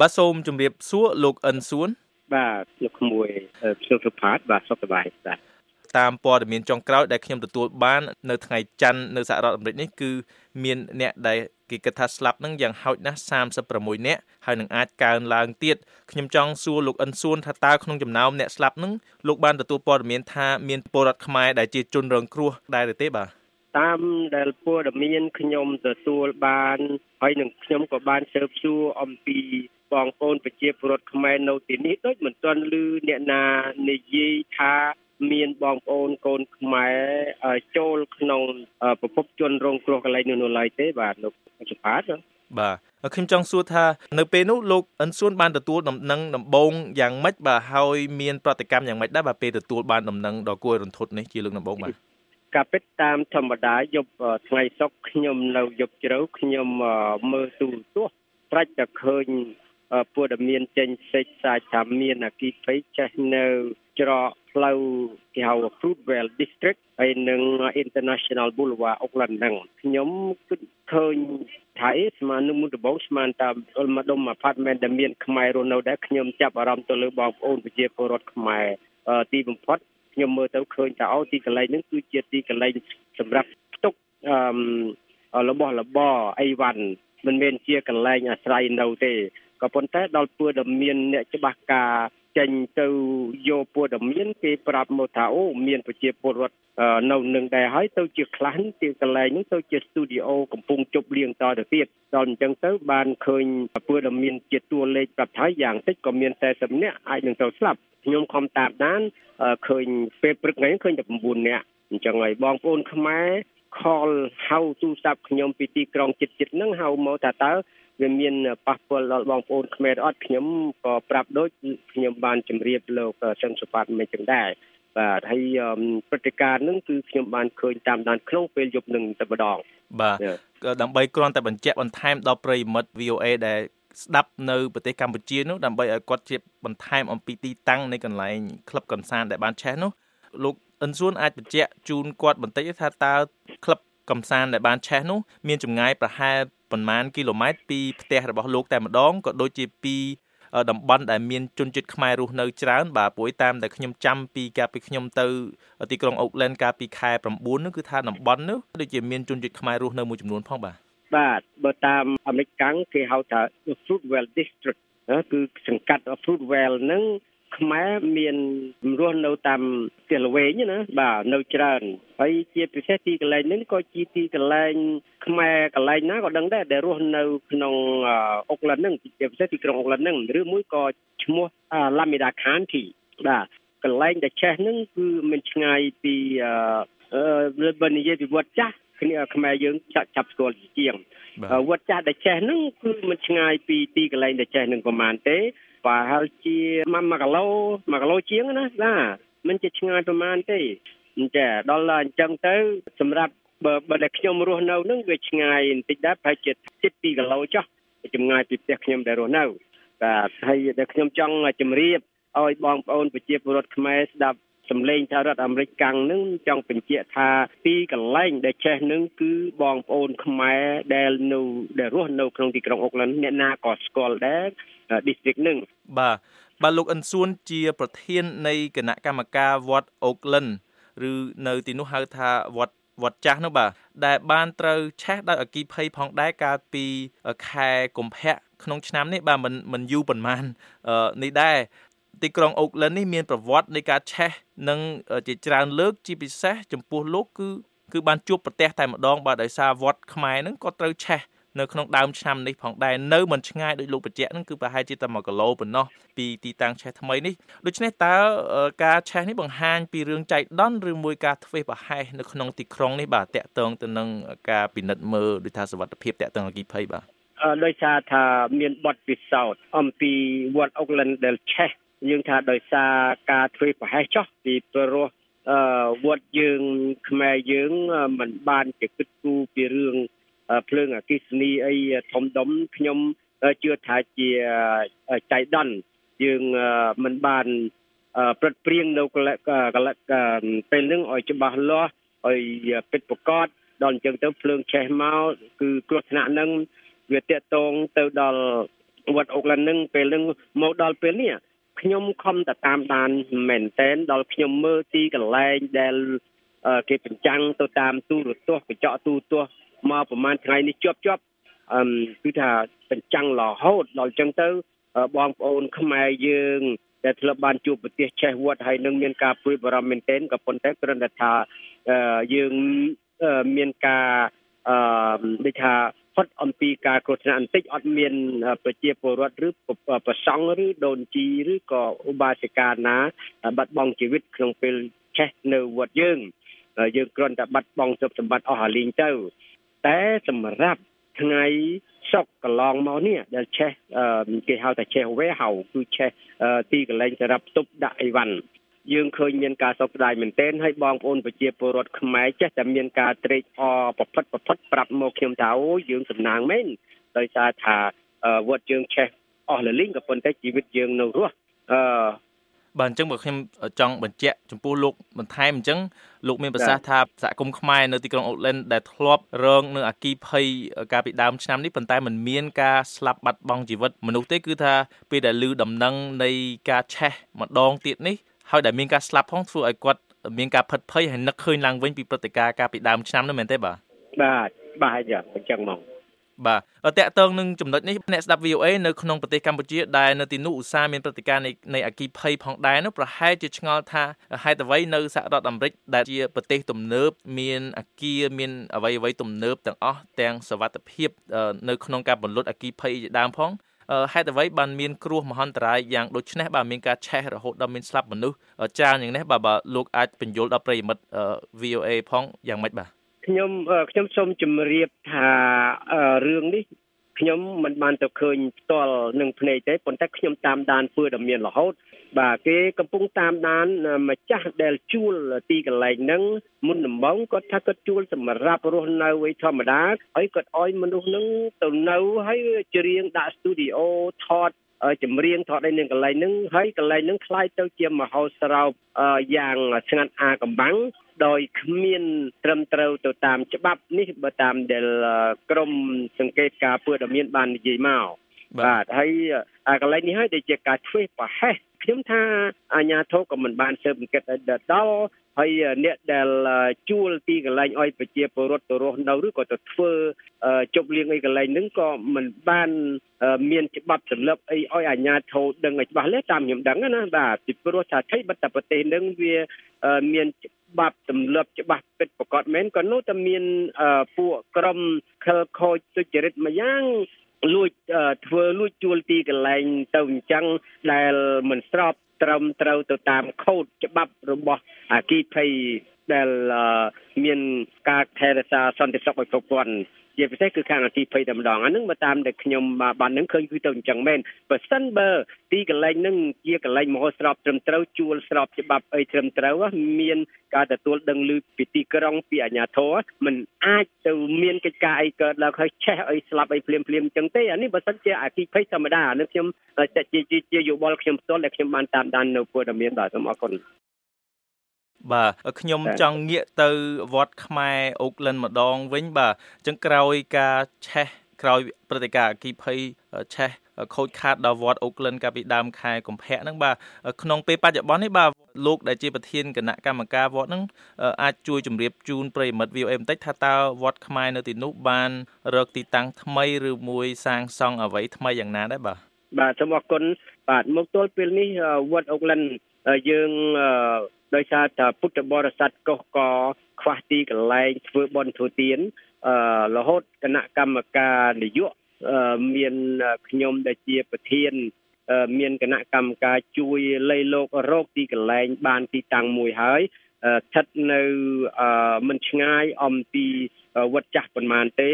បាទសូមជម្រាបសួរលោកអិនសួនបាទលោកក្មួយខ្ញុំសុផាតបាទសុខសប្បាយបាទតាមព័ត៌មានចុងក្រោយដែលខ្ញុំទទួលបាននៅថ្ងៃច័ន្ទនៅសហរដ្ឋអាមេរិកនេះគឺមានអ្នកដែលគេគិតថាស្លាប់នឹងយ៉ាងហោចណាស់36នាក់ហើយនឹងអាចកើនឡើងទៀតខ្ញុំចង់សួរលោកអិនសួនថាតើក្នុងចំណោមអ្នកស្លាប់នឹងលោកបានទទួលព័ត៌មានថាមានពលរដ្ឋខ្មែរដែលជាជនរងគ្រោះដែរឬទេបាទតាមដែលព័ត៌មានខ្ញុំទទួលបានហើយនឹងខ្ញុំក៏បានស៊ើបសួរអំពី បងប្អូនប្រជាពលរដ្ឋខ្មែរនៅទីនេះដូចមិនទាន់ឮអ្នកណានិយាយថាមានបងប្អូនកូនខ្មែរចូលក្នុងប្រភពជនរងគ្រោះកន្លែងនោះឡើយទេបាទលោកសុផាតបាទខ្ញុំចង់សួរថានៅពេលនោះលោកអិនសួនបានទទួលដំណឹងដំបងយ៉ាងម៉េចបាទហើយមានប្រតិកម្មយ៉ាងម៉េចដែរបាទពេលទទួលបានដំណឹងដ៏គួររន្ធត់នេះជាលើកដំបូងបាទកាពិតតាមធម្មតាយប់ថ្ងៃសុកខ្ញុំនៅយប់ជ្រៅខ្ញុំមើលទូរទស្សន៍ប្រាច់តែឃើញ ព័ត៌មានចេញសេចសាយថាមានអគិភ័យចេះនៅច្រកផ្លូវគេហៅ Fruitvale District ហើយនឹង International Boulevard Oakland ហ្នឹងខ្ញុំគិតឃើញថាអេស្មាននឹងមុនដំបូងស្មានតាមមកដុំ apartment ដែលមានខ្មែររស់នៅដែរខ្ញុំចាប់អារម្មណ៍ទៅលើបងប្អូនប្រជាពលរដ្ឋខ្មែរទីបំផុតខ្ញុំមើលទៅឃើញថាអូទីកន្លែងហ្នឹងគឺជាទីកន្លែងសម្រាប់ផ្ទុកអឺរបស់របរអីវ៉ាន់មិនមែនជាកន្លែងអាស្រ័យនៅទេ ក៏ប៉ុន្តែដល់ពើដែលមានអ្នកច្បាស់ការចេញទៅយកព័ត៌មានគេប្រាប់មកថាអូមានប្រជាពលរដ្ឋនៅនឹងដែរហើយទៅជាខ្លះទីកន្លែងនេះទៅជាស្ទូឌីអូកំពុងជប់លៀងតទៅទៀតដល់អញ្ចឹងទៅបានឃើញព័ត៌មានជាតួលេខប្រាប់ថាយ៉ាងតិចក៏មាន40នាក់អាចនឹងទៅស្លាប់ខ្ញុំខំតាមដានឃើញពេលព្រឹកថ្ងៃឃើញតែ9នាក់អញ្ចឹងហើយបងប្អូនខ្មែរ call ហៅទូរស័ព្ទខ្ញុំពីទីក្រុងចិត្តចិត្តហ្នឹងហៅមកថាតើ វាមានប៉ះពាល់ដល់បងប្អូនខ្មែរអត់ខ្ញុំក៏ប្រាប់ដូចខ្ញុំបានជម្រាបលោកសឹងសុផាតមិនចឹងដែរបាទហើយព្រឹត្តិការណ៍ហ្នឹងគឺខ្ញុំបានឃើញតាមដានក្នុងពេលយប់នឹងតែម្ដងបាទដើម្បីគ្រាន់តែបញ្ជាក់បន្ថែមដល់ប្រិយមិត្ត VOA ដែលស្ដាប់នៅប្រទេសកម្ពុជានោះដើម្បីឲ្យគាត់ជាបន្ថែមអំពីទីតាំងនៃកន្លែងក្លឹបកំសាន្តដែលបានឆេះនោះលោកអិនសួនអាចបញ្ជាក់ជូនគាត់បន្តិចថាតើក្លឹបកំសាន្តដែលបានឆេះនោះមានចម្ងាយប្រហែល ប៉ុន្មានគីឡូម៉ែត្រពីផ្ទះរបស់លោកតែម្ដងក៏ដូចជាពីតំបន់ដែលមានជនជាតិខ្មែររស់នៅច្រើនបាទព្រោះតាមដែលខ្ញុំចាំពីកាលពីខ្ញុំទៅទីក្រុងអូកឡែនកាលពីខែ9នោះគឺថាតំបន់នោះដូចជាមានជនជាតិខ្មែររស់នៅមួយចំនួនផងបាទបាទបើតាមអាមេរិកកាំងគេហៅថា Fruitvale District គឺសង្កាត់ Fruitvale ហ្នឹង ខ្មែរមានរស់នៅតាមផ្ទះល្វែងណាបាទនៅច្រើនហើយជាពិសេសទីកន្លែងនេះក៏ជាទីកន្លែងខ្មែរកន្លែងណាក៏ដឹងដែរដែលរស់នៅក្នុងអុកឡែនហ្នឹងជាពិសេសទីក្រុងអុកឡែនហ្នឹងឬមួយក៏ឈ្មោះ Lamida County បាទ កន្លែងដែលចេះហ្នឹងគឺមិនឆ្ងាយពីអឺបើនិយាយពីវត្តចាស់គ្នាខ្មែរយើងចាក់ចាប់ស្គាល់ជាងវត្តចាស់ដែលចេះហ្នឹងគឺមិនឆ្ងាយពីទីកន្លែងដែលចេះហ្នឹងប្រហែលទេប្រហែលជា1គីឡូ1គីឡូជាងណាបាទមិនជាឆ្ងាយប្រហែលទេចាដល់អញ្ចឹងទៅ សម្រាប់បើបើតែខ្ញុំរស់នៅនឹងវាឆ្ងាយបន្តិចដែរប្រហែលជា12គីឡូចុះចម្ងាយពីផ្ទះខ្ញុំដែលរស់នៅបាទហើយតែខ្ញុំចង់ជម្រាប ឲ្យបងប្អូនប្រជាពលរដ្ឋខ្មែរស្ដាប់សម្លេងថារដ្ឋអាមេរិកកាំងនឹងចង់បញ្ជាក់ថាទីកន្លែងដែលចេះនឹងគឺបងប្អូនខ្មែរដែលនៅដែលរស់នៅក្នុងទីក្រុងអូក្លែនអ្នកណាក៏ស្គាល់ដែរ district នឹងបាទបាទលោកអិនសួនជា ប្រធាននៃគណៈកម្មការវត្តអូក្លិនឬនៅទីនោះហៅថាវត្តវត្តចាស់នោះបាទដែលបានត្រូវឆេះដោយអគិភ័យផងដែរកាលពីខែកុម្ភៈក្នុងឆ្នាំនេះបាទមិនមិនយូរប៉ុន្មាននេះដែរ ទីក្រុងអូក្លិននេះមានប្រវត្តិនៃការឆេះនិងជាច្រើនលើកជាពិសេសចំពោះលោកគឺគឺបានជួបប្រទះតែម្ដងបាទដោយសារវត្តខ្មែរហ្នឹងក៏ត្រូវឆេះនៅក្នុងដើមឆ្នាំនេះផងដែរនៅមិនឆ្ងាយដោយលោកបញ្ជាក់ហ្នឹងគឺប្រហែលជាតែ1គីឡូប៉ុណ្ណោះពីទីតាំងឆេះថ្មីនេះដូច្នេះតើការឆេះនេះបង្ហាញពីរឿងចៃដន្យឬមួយការធ្វេសប្រហែសនៅក្នុងទីក្រុងនេះបាទតាក់ទងទៅនឹងការពិនិត្យមើលដូចថាសវត្ថភាពតាក់ទងអគិភ័យបាទដោយសារថាមានបទពិសោធន៍អំពីវត្តអូក្លែនដែលឆេះ យើងថាដោយសារការធ្វើប្រហែសចោះពីព្រោះអឺវត្តយើងខ្មែរយើងមិនបានជាគិតគូរពីរឿងភ្លើងអគិសនីអីធំដុំខ្ញុំជឿថាជាចៃដន្យយើងមិនបានព្រឹត្តព្រៀងនៅកលពេលនឹងឲ្យច្បាស់លាស់ឲ្យពិតប្រកបដល់អញ្ចឹងទៅភ្លើងឆេះមកគឺគ្រោះថ្នាក់នឹងវាតកតងទៅដល់វត្តអូកឡាននឹងពេលនឹងមកដល់ពេលនេះ ខ្ញុំខំតែតាមដានមែនតែនដល់ខ្ញុំមើលទីកន្លែងដែលគេបញ្ចាំងទៅតាមទូរទស្សន៍កញ្ចក់ទូរទស្សន៍មកប្រហែលថ្ងៃនេះជាប់ជាប់អឺគឺថាបញ្ចាំងរហូតដល់ចឹងទៅបងប្អូនខ្មែរយើងដែលធ្លាប់បានជួបប្រទេសឆេះវត្តហើយនឹងមានការព្រួយបារម្ភមែនទែនក៏ប៉ុន្តែគ្រាន់តែថាយើងមានការអឺដូចថា ផុតអំពីការគ្រោះថ្នាក់បន្តិចអត់មានប្រជាពលរដ្ឋឬប្រសង់ឬដូនជីឬក៏ឧបាសិកាណាបាត់បង់ជីវិតក្នុងពេលឆេះនៅវត្តយើងយើងគ្រាន់តែបាត់បង់ទ្រព្យសម្បត្តិអស់អាលីងទៅតែសម្រាប់ថ្ងៃសុកកន្លងមកនេះដែលឆេះគេហៅថាឆេះវេហៅគឺឆេះទីកន្លែងសម្រាប់ទប់ដាក់អីវ៉ាន់ យើងឃើញមានការសោកស្ដាយមែនទែនហើយបងប្អូនប្រជាពលរដ្ឋខ្មែរចេះតែមានការត្រេកអរប្រផិតប្រផិតប្រាប់មកខ្ញុំថាអូយើងសំណាងមែនដោយសារថាវត្តយើងឆេះអស់លលីងក៏ប៉ុន្តែជីវិតយើងនៅរស់អឺបាទអញ្ចឹងបើខ្ញុំចង់បញ្ជាក់ចំពោះលោកបន្ថែមអញ្ចឹងលោកមានប្រសាសន៍ថាសហគមន៍ខ្មែរនៅទីក្រុងអូកឡែនដែលធ្លាប់រងនៅអគីភ័យកាលពីដើមឆ្នាំនេះប៉ុន្តែมันមានការស្លាប់បាត់បង់ជីវិតមនុស្សទេគឺថាពេលដែលឮដំណឹងនៃការឆេះម្ដងទៀតនេះ ហើយដែលមានការស្លាប់ផងធ្វើឲ្យគាត់មានការផិតភ័យហើយនឹកឃើញឡើងវិញពីព្រឹត្តិការណ៍កាលពីដើមឆ្នាំនោះមែនទេបាទបាទបាទយ៉ាងអញ្ចឹងមកបាទតកតងនឹងចំណុចនេះអ្នកស្ដាប់ VOA នៅក្នុងប្រទេសកម្ពុជាដែលនៅទីនោះឧស្សាហ៍មានព្រឹត្តិការណ៍នៃនៃអគិភ័យផងដែរនោះប្រហែលជាឆ្ងល់ថាហេតុអ្វីនៅសហរដ្ឋអាមេរិកដែលជាប្រទេសទំនើបមានអគារមានអ្វីអ្វីទំនើបទាំងអស់ទាំងសវត្ថភាពនៅក្នុងការបន្លត់អគិភ័យជាដើមផង ហេតុអ្វីបានមានគ្រោះមហន្តរាយយ៉ាងដូចនេះបាទមានការឆេះរហូតដល់មានស្លាប់មនុស្សច្រើនយ៉ាងនេះបាទបើលោកអាចបញ្យល់ដល់ប្រិយមិត្ត VOA ផងយ៉ាងម៉េចបាទខ្ញុំខ្ញុំសូមជម្រាបថារឿងនេះ ខ្ញុំមិនបានទៅឃើញផ្ទាល់នឹងភ្នែកទេប៉ុន្តែខ្ញុំតាមដានពើដ៏មានរហូត បាទគេកំពុងតាមដានម្ចាស់ដែលជួលទីកន្លែងហ្នឹងមុនដំបូងគាត់ថាគាត់ជួលសម្រាប់រស់នៅឯធម្មតាហើយគាត់ឲ្យមនុស្សហ្នឹងទៅនៅហើយច្រៀងដាក់ស្ទូឌីអូថត ចម្រៀងថតឯនៅកន្លែងហ្នឹងហើយកន្លែងហ្នឹងคล้ายទៅជាមហោស្រពយ៉ាងស្ងាត់អាកំបាំងដោយគ្មានត្រឹមត្រូវទៅតាមច្បាប់នេះបើតាមដែលក្រមសង្កេតការពើដ៏មានបាននិយាយមកបាទហើយកន្លែងនេះហើយដែលជាការឆ្វេះប្រហែសខ្ញុំថាអាញាធរក៏មិនបានស៊ើបអង្កេតដល់ ហើយអ្នកដែលជួលទីកន្លែងឲ្យប្រជាពលរដ្ឋទៅរស់នៅឬក៏ទៅធ្វើជប់លៀងអីកន្លែងហ្នឹងក៏មិនបានមានច្បាប់សម្លឹបអីឲ្យអាជ្ញាធរដឹងឲ្យច្បាស់លាស់តាមខ្ញុំដឹងណាបាទពីព្រោះថាថៃបត្តប្រទេសហ្នឹងវាមានច្បាប់សម្លឹបច្បាស់ពិតប្រកបមែនក៏នោះតែមានពួកក្រុមខលខូចទុច្ចរិតមួយយ៉ាងលួចធ្វើលួចជួលទីកន្លែងទៅអញ្ចឹងដែលមិនស្រប ត្រឹមត្រូវទៅតាមខូដច្បាប់របស់អាគីភ័យដែលមានការថែរក្សាសន្តិសុខឲ្យគ្រប់គ្រាន់ ជាពិសេសគឺខាងអគិភ័យតែម្ដងអានឹងបើតាមដែលខ្ញុំបាននឹងឃើញគឺទៅអញ្ចឹងមែនបើសិនបើទីកន្លែងនឹងជាកន្លែងមហោស្រពត្រឹមត្រូវជួលស្របច្បាប់អីត្រឹមត្រូវមានការទទួលដឹងឮពីទីក្រុងពីអាជ្ញាធរมันអាចទៅមានកិច្ចការអីកើតឡើងហើយឆេះអីស្លាប់អីភ្លាមភ្លាមអញ្ចឹងទេអានេះបើសិនជាអគិភ័យធម្មតានេះខ្ញុំជាជាយោបល់ខ្ញុំផ្ទាល់ដែលខ្ញុំបានតាមដាននៅព័ត៌មានបាទសូមអរគុណ បាទខ្ញុំចង់ងាកទៅវត្តខ្មែរអូកលិនម្ដងវិញបាទអញ្ចឹងក្រោយការឆេះក្រោយព្រឹត្តិការណ៍អគិភ័យឆេះខូចខាតដល់វត្តអូកលិនកាលពីដើមខែកុម្ភៈហ្នឹងបាទក្នុងពេលបច្ចុប្បន្ននេះបាទលោកដែលជាប្រធានគណៈកម្មការវត្តហ្នឹងអាចជួយជម្រាបជូនប្រិយមិត្ត VOA បន្តិចថាតើវត្តខ្មែរនៅទីនោះបានរកទីតាំងថ្មីឬមួយសាងសង់អ្វីថ្មីយ៉ាងណាដែរបាទបាទសូមអរគុណបាទមកទល់ពេលនេះវត្តអូកលិនយើង ដោយសារតែពុទ្ធបរិស័ទកុសកខ្វះទីកន្លែងធ្វើបុណ្យធ្វើទានអឺរហូតគណៈកម្មការនយោបាយមានខ្ញុំដែលជាប្រធានមានគណៈកម្មការជួយលៃលោករោគទីកន្លែងបានទីតាំងមួយហើយស្ថិតនៅមិនឆ្ងាយអំពីវត្តចាស់ប៉ុន្មានទេ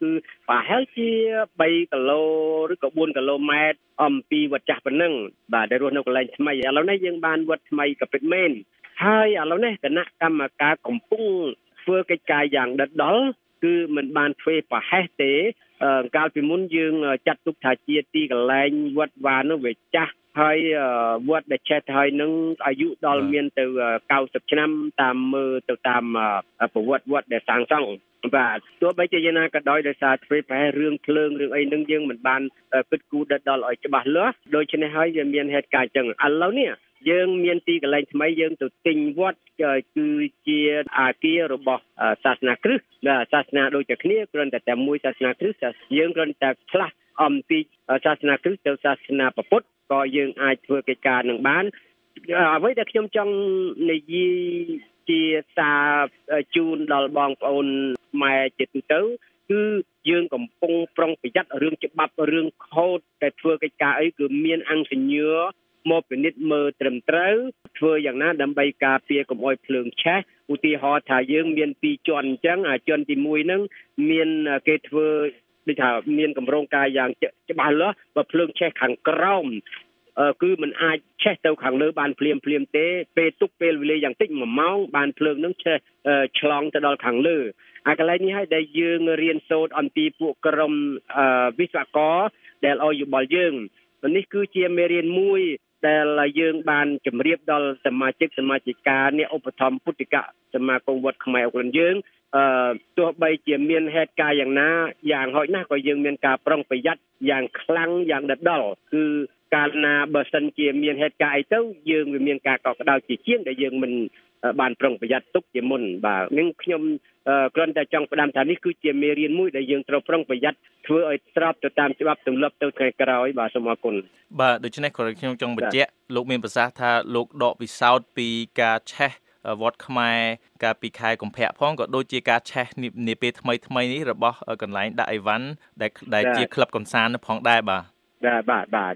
គឺប្រហែលជា3គីឡូឬក៏4គីឡូម៉ែត្រអំពីវត្តចាស់ប៉ុណ្ណឹងបាទដែលរស់នៅកន្លែងថ្មីឥឡូវនេះយើងបានវត្តថ្មីក៏ពិតមែនហើយឥឡូវនេះគណៈកម្មការកំពុងធ្វើកិច្ចការយ៉ាងដិតដល់គឺមិនបានធ្វើប្រហែសទេកាលពីមុនយើងចាត់ទុកថាជាទីកន្លែងវត្តវានោះវាចាស់ ហើយវត្តដែលឆេះហើយនឹងអាយុដល់មានទៅ90ឆ្នាំតាមមើលទៅតាមប្រវត្តិវត្តដែលសាងសង់បាទទោះបីជាយ៉ាងណាក៏ដោយដោយសារធ្វើប្រហែលរឿងភ្លើងរឿងអីនឹងយើងមិនបានគិតគូរដល់ឲ្យច្បាស់លាស់ដូច្នេះហើយវាមានហេតុការណ៍ចឹងឥឡូវនេះយើងមានទីកន្លែងថ្មីយើងទៅទិញវត្តគឺជាអាគាររបស់សាសនាគ្រិស្តសាសនាដូចតែគ្នាគ្រាន់តែតែមួយសាសនាគ្រិស្តយើងគ្រាន់តែផ្លាស់ អំពីសាសនាគ្រិស្តទៅសាសនាពុទ្ធក៏យើងអាចធ្វើកិច្ចការនឹងបានអ្វីដែលខ្ញុំចង់និយាយជាសារជូនដល់បងប្អូនម៉ែជាទូទៅគឺយើងកំពុងប្រុងប្រយ័ត្នរឿងច្បាប់រឿងខូដដែលធ្វើកិច្ចការអីគឺមានអង្គញ្ញើមកពិនិត្យមើលត្រឹមត្រូវធ្វើយ៉ាងណាដើម្បីការពារកុំឲ្យភ្លើងឆេះឧទាហរណ៍ថាយើងមានពីរជាន់អញ្ចឹងអាជាន់ទី1ហ្នឹងមានគេធ្វើ ដូចថាមានកម្រងការយ៉ាងច្បាស់លាស់បើភ្លើងឆេះខាងក្រោមគឺมันអាចឆេះទៅខាងលើបានភ្លាមភ្លាមទេពេលទុកពេលវេលាយ៉ាងតិច1ម៉ោងបានភ្លើងនឹងឆេះឆ្លងទៅដល់ខាងលើអាកន្លែងនេះហើយដែលយើងរៀនសូត្រអំពីពួកក្រុមវិស្វករដែលឲ្យយោបល់យើងនេះគឺជាមេរៀនមួយ ដែលយើងបានជម្រាបដល់សមាជិកសមាជិកាអ្នកឧបត្ថម្ភពុទ្ធិកសមាគមវត្តខ្មែរអុកលិនយើងអឺទោះបីជាមានហេតុការណ៍យ៉ាងណាយ៉ាងហោចណាស់ក៏យើងមានការប្រុងប្រយ័ត្នយ៉ាងខ្លាំងយ៉ាងដិតដល់គឺកាលណាបើសិនជាមានហេតុការណ៍អីទៅយើងវាមានការកក់ក្ដៅជាជាងដែលយើងមិន បានប្រុងប្រយ័ត្នទុកជាមុនបាទនឹងខ្ញុំគ្រាន់តែចង់ផ្ដាំថានេះគឺជាមេរៀនមួយដែលយើងត្រូវប្រុងប្រយ័ត្នធ្វើឲ្យស្របទៅតាមច្បាប់ទម្លាប់ទៅថ្ងៃក្រោយបាទសូមអរគុណបាទដូច្នេះក៏ខ្ញុំចង់បញ្ជាក់លោកមានប្រសាសន៍ថាលោកដកពិសោធន៍ពីការឆេះវត្តខ្មែរកាលពីខែកុម្ភៈផងក៏ដូចជាការឆេះនាពេលថ្មីថ្មីនេះរបស់កន្លែងដាក់អីវ៉ាន់ដែលដែលជាក្លឹបកំសាន្តផងដែរបាទបាទបាទបាទ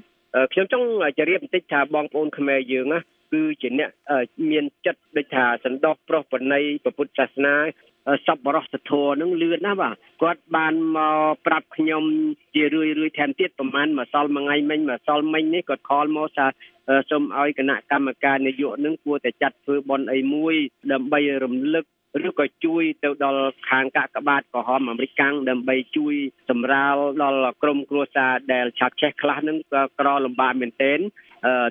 ខ្ញុំចង់ជម្រាបបន្តិចថាបងប្អូនខ្មែរយើងណា គឺជាអ្នកមានចិត្តដូចថាសន្តោសប្រុសប្រណីពុទ្ធសាសនាសប្បុរសធម៌នឹងលឿនណាស់បាទគាត់បានមកប្រាប់ខ្ញុំជារឿយរឿយថែមទៀតប្រហែលមួយសល់មួយថ្ងៃមិញមួយសល់មិញនេះគាត់ខលមកថាសូមឲ្យគណៈកម្មការនយោបាយនឹងគួរតែចាត់ធ្វើបន់អីមួយដើម្បីរំលឹកឬក៏ជួយទៅដល់ខាងកាកបាទក្រហមអាមេរិកកាំងដើម្បីជួយសម្រាលដល់ក្រមគ្រួសារដែលឆាប់ឆេះខ្លះនឹងក៏ក្រលំបាកមែនទែន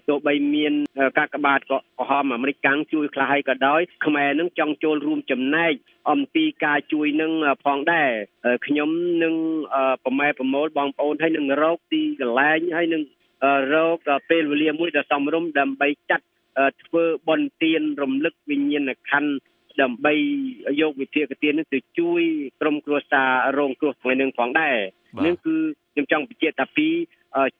ទោះបីមានកាកបាទក្រហមអាមេរិកកាំងជួយខ្លះហើយក៏ដោយខ្មែរនឹងចង់ចូលរួមចំណែកអំពីការជួយនឹងផងដែរខ្ញុំនឹងប្រម៉ែប្រមូលបងប្អូនហើយនឹងរកទីកន្លែងហើយនឹងរកពេលវេលាមួយដ៏សមរម្យដើម្បីចាត់ធ្វើបន់ទានរំលឹកវិញ្ញាណក្ខន្ធដើម្បីយកវិធានការនេះទៅជួយក្រុមគ្រួសាររងគ្រោះថ្ងៃនឹងផងដែរនឹងគឺខ្ញុំចង់បញ្ជាក់ថាពី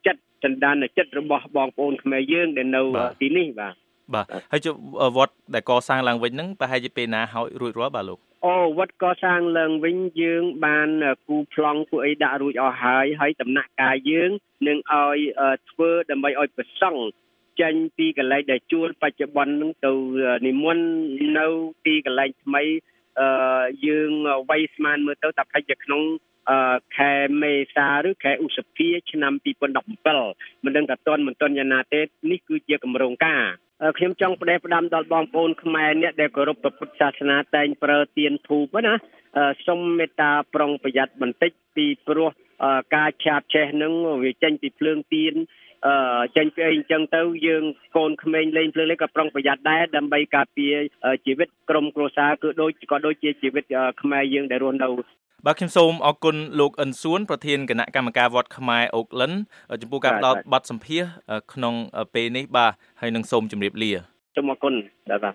ចិត្តចន្តានចិត្តរបស់បងប្អូនខ្មែរយើងដែលនៅទីនេះបាទបាទហើយជវត្តដែលកសាងឡើងវិញហ្នឹងប្រហែលជាពេលណាហើយរួចរាល់បាទលោកអូវត្តកសាងឡើងវិញយើងបានគូប្លង់គូអីដាក់រួចអស់ហើយហើយដំណាក់កាលយើងនឹងឲ្យធ្វើដើម្បីឲ្យប្រសង់ចេញពីកន្លែងដែលជួលបច្ចុប្បន្ននឹងទៅនិមន្តនៅទីកន្លែងថ្មីអឺយើងវាយស្មានមើលទៅតែប្រហែលជាក្នុង ខែមេសាឬខែឧសភាឆ្នាំ2017មិនដឹងថាតន់មិនតន់យ៉ាងណាទេនេះគឺជាកម្រងការខ្ញុំចង់ផ្ដែផ្ដាំដល់បងប្អូនខ្មែរអ្នកដែលគោរពព្រះពុទ្ធសាសនាតែងប្រើទៀនធូបណាសូមមេត្តាប្រុងប្រយ័ត្នបន្តិចពីព្រោះការឆាបឆេះនឹងវាចេញពីភ្លើងទៀនអឺចេញពីអីអញ្ចឹងទៅយើងកូនក្មេងលេងភ្លើងលេងក៏ប្រុងប្រយ័ត្នដែរដើម្បីការពារជីវិតក្រុមគ្រួសារគឺដូចក៏ដូចជាជីវិតខ្មែរយើងដែលរស់នៅ បាទខ្ញុំសូមអរគុណលោកអិនសួនប្រធានគណៈកម្មការវត្តខ្មែរអូកលិនចំពោះការផ្ដល់បទសម្ភាសក្នុងពេលនេះបាទហើយនឹងសូមជម្រាបលាសូមអរគុណបាទ